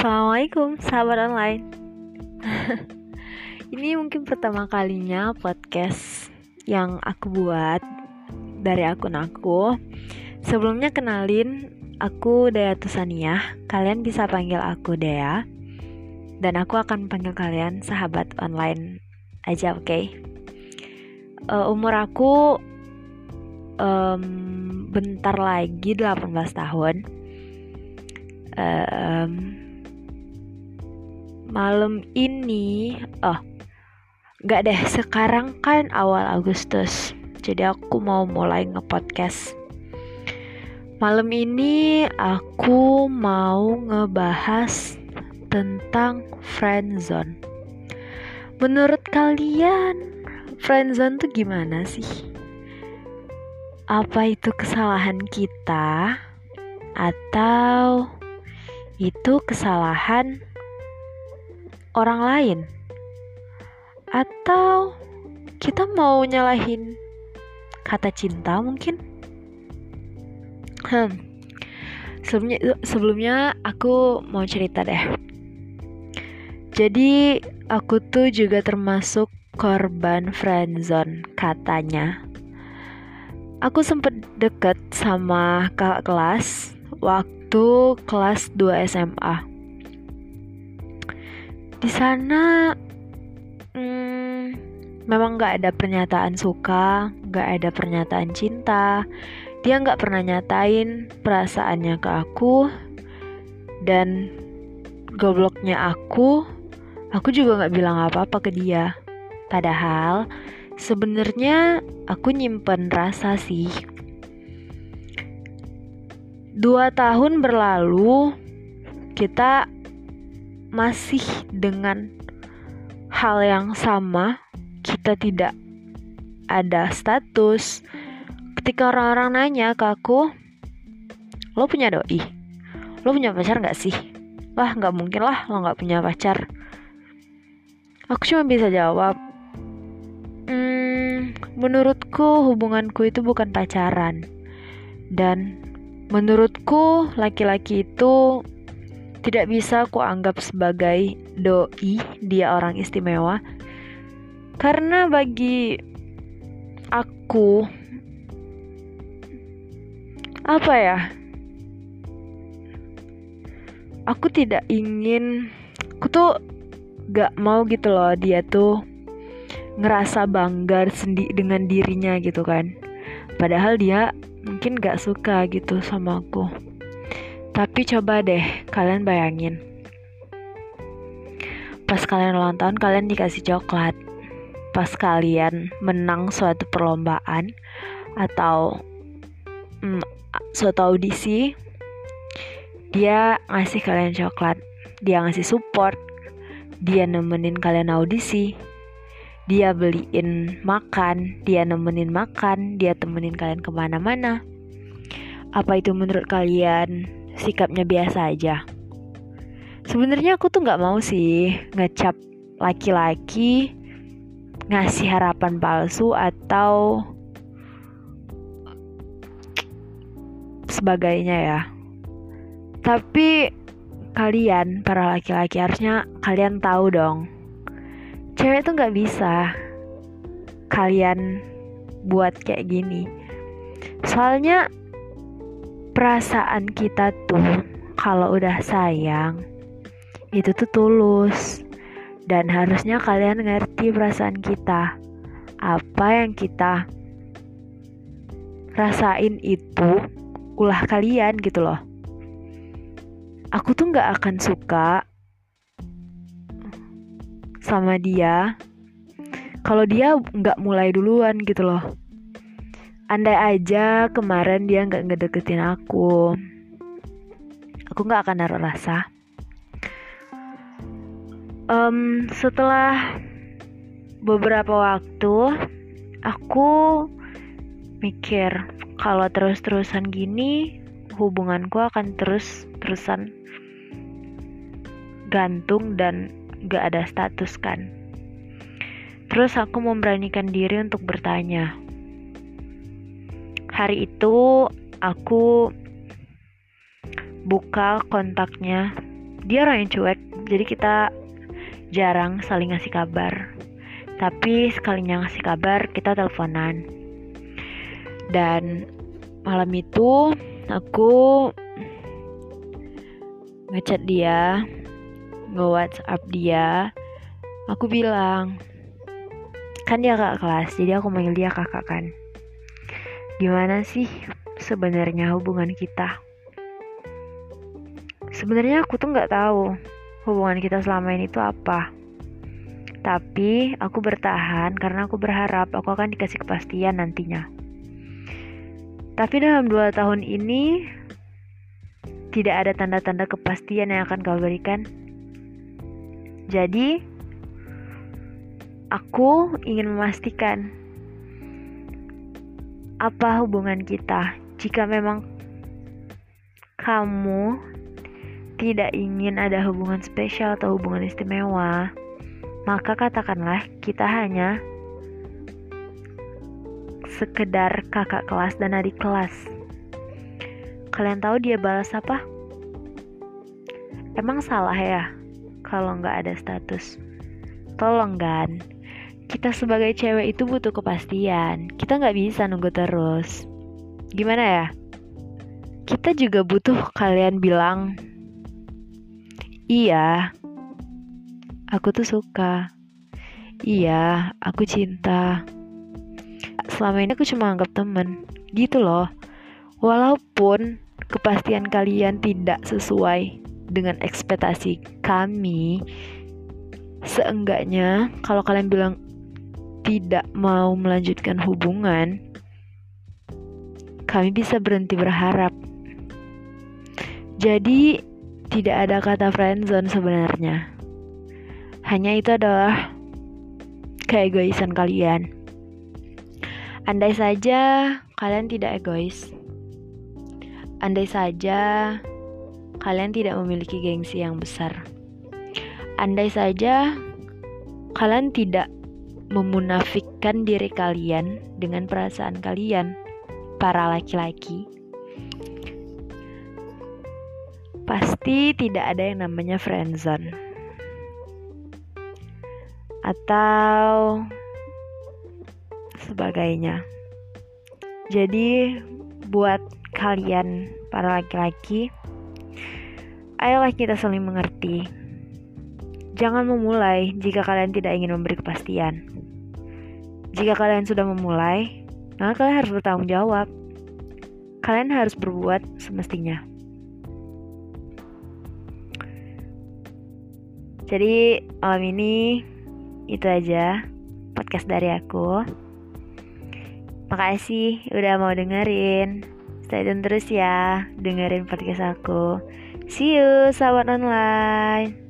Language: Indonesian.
Assalamualaikum sahabat online. Ini mungkin pertama kalinya podcast yang aku buat dari akun aku. Sebelumnya kenalin aku Dea Tusania. Kalian bisa panggil aku Dea. Dan aku akan panggil kalian sahabat online aja oke? Okay? uh, Umur aku um, bentar lagi 18 tahun. Um, malam ini oh nggak deh sekarang kan awal Agustus jadi aku mau mulai ngepodcast. Malam ini aku mau ngebahas tentang friendzone menurut kalian friendzone tuh gimana sih? Apa itu kesalahan kita? Atau itu kesalahan orang lain? Atau kita mau nyalahin kata cinta mungkin? Hmm sebelumnya sebelumnya aku mau cerita deh. Jadi aku tuh juga termasuk korban friendzone katanya. Aku sempet deket sama kakak kelas waktu kelas 2 SMA di sana hmm, memang nggak ada pernyataan suka nggak ada pernyataan cinta. Dia nggak pernah nyatain perasaannya ke aku dan gobloknya aku. Aku juga nggak bilang apa-apa ke dia. Padahal sebenarnya aku nyimpen rasa sih. Dua tahun berlalu kita masih dengan hal yang sama, kita tidak ada status. Ketika orang-orang nanya ke aku, lo punya doi? Lo punya pacar gak sih? Wah gak mungkin lah lo gak punya pacar. Aku cuma bisa jawab, hmm, menurutku hubunganku itu bukan pacaran. Dan menurutku laki-laki itu tidak bisa aku anggap sebagai doi, dia orang istimewa. Karena bagi aku apa ya? Aku tidak ingin aku tuh gak mau gitu loh dia tuh ngerasa bangga sendi dengan dirinya gitu kan. Padahal dia mungkin gak suka gitu sama aku. Tapi coba deh kalian bayangin. Pas kalian ulang tahun kalian dikasih coklat. Pas kalian menang suatu perlombaan atau mm, suatu audisi, dia ngasih kalian coklat. Dia ngasih support. Dia nemenin kalian audisi. Dia beliin makan, dia nemenin makan, dia temenin kalian ke mana-mana. Apa itu menurut kalian sikapnya biasa aja. Sebenarnya aku tuh nggak mau sih ngecap laki-laki ngasih harapan palsu atau sebagainya ya. Tapi kalian para laki-laki harusnya kalian tahu dong. Cewek tuh nggak bisa kalian buat kayak gini. Soalnya perasaan kita tuh kalau udah sayang itu tuh tulus. Dan harusnya kalian ngerti perasaan kita. Apa yang kita rasain itu ulah kalian gitu loh. Aku tuh nggak akan suka sama dia kalau dia nggak mulai duluan gitu loh andai aja kemarin dia nggak ngedeketin aku aku nggak akan naruh rasa. Um, setelah beberapa waktu aku mikir kalau terus-terusan gini hubunganku akan terus-terusan gantung dan gak ada status kan. Terus aku memberanikan diri untuk bertanya hari itu aku buka kontaknya. Dia orang yang cuek jadi kita jarang saling ngasih kabar. Tapi sekalinya ngasih kabar kita teleponan. Dan malam itu aku ngechat dia nge WhatsApp dia. Aku bilang kan dia kakak kelas jadi aku manggil dia kakak kan gimana sih sebenarnya hubungan kita? Sebenarnya aku tuh nggak tahu hubungan kita selama ini tuh apa. Tapi aku bertahan karena aku berharap aku akan dikasih kepastian nantinya. Tapi dalam dua tahun ini tidak ada tanda-tanda kepastian yang akan kau berikan. Jadi aku ingin memastikan apa hubungan kita jika memang kamu tidak ingin ada hubungan spesial atau hubungan istimewa, maka katakanlah kita hanya sekedar kakak kelas dan adik kelas. Kalian tahu dia balas apa? Emang salah ya kalau nggak ada status? Tolong kan, kita sebagai cewek itu butuh kepastian. Kita nggak bisa nunggu terus. Gimana ya? Kita juga butuh kalian bilang, iya, aku tuh suka. Iya, aku cinta. Selama ini aku cuma anggap temen. Gitu loh. Walaupun kepastian kalian tidak sesuai dengan ekspektasi kami, seenggaknya kalau kalian bilang tidak mau melanjutkan hubungan, kami bisa berhenti berharap. Jadi, tidak ada kata friendzone sebenarnya. Hanya itu adalah keegoisan kalian. Andai saja kalian tidak egois. Andai saja kalian tidak memiliki gengsi yang besar. Andai saja kalian tidak memunafikkan diri kalian dengan perasaan kalian, para laki-laki, pasti tidak ada yang namanya friendzone atau sebagainya. Jadi, buat kalian, para laki-laki, ayolah kita saling mengerti. Jangan memulai jika kalian tidak ingin memberi kepastian. Jika kalian sudah memulai, maka kalian harus bertanggung jawab. Kalian harus berbuat semestinya. Jadi malam ini itu aja podcast dari aku. Makasih udah mau dengerin. Stay tune terus ya, dengerin podcast aku. See you, sahabat online.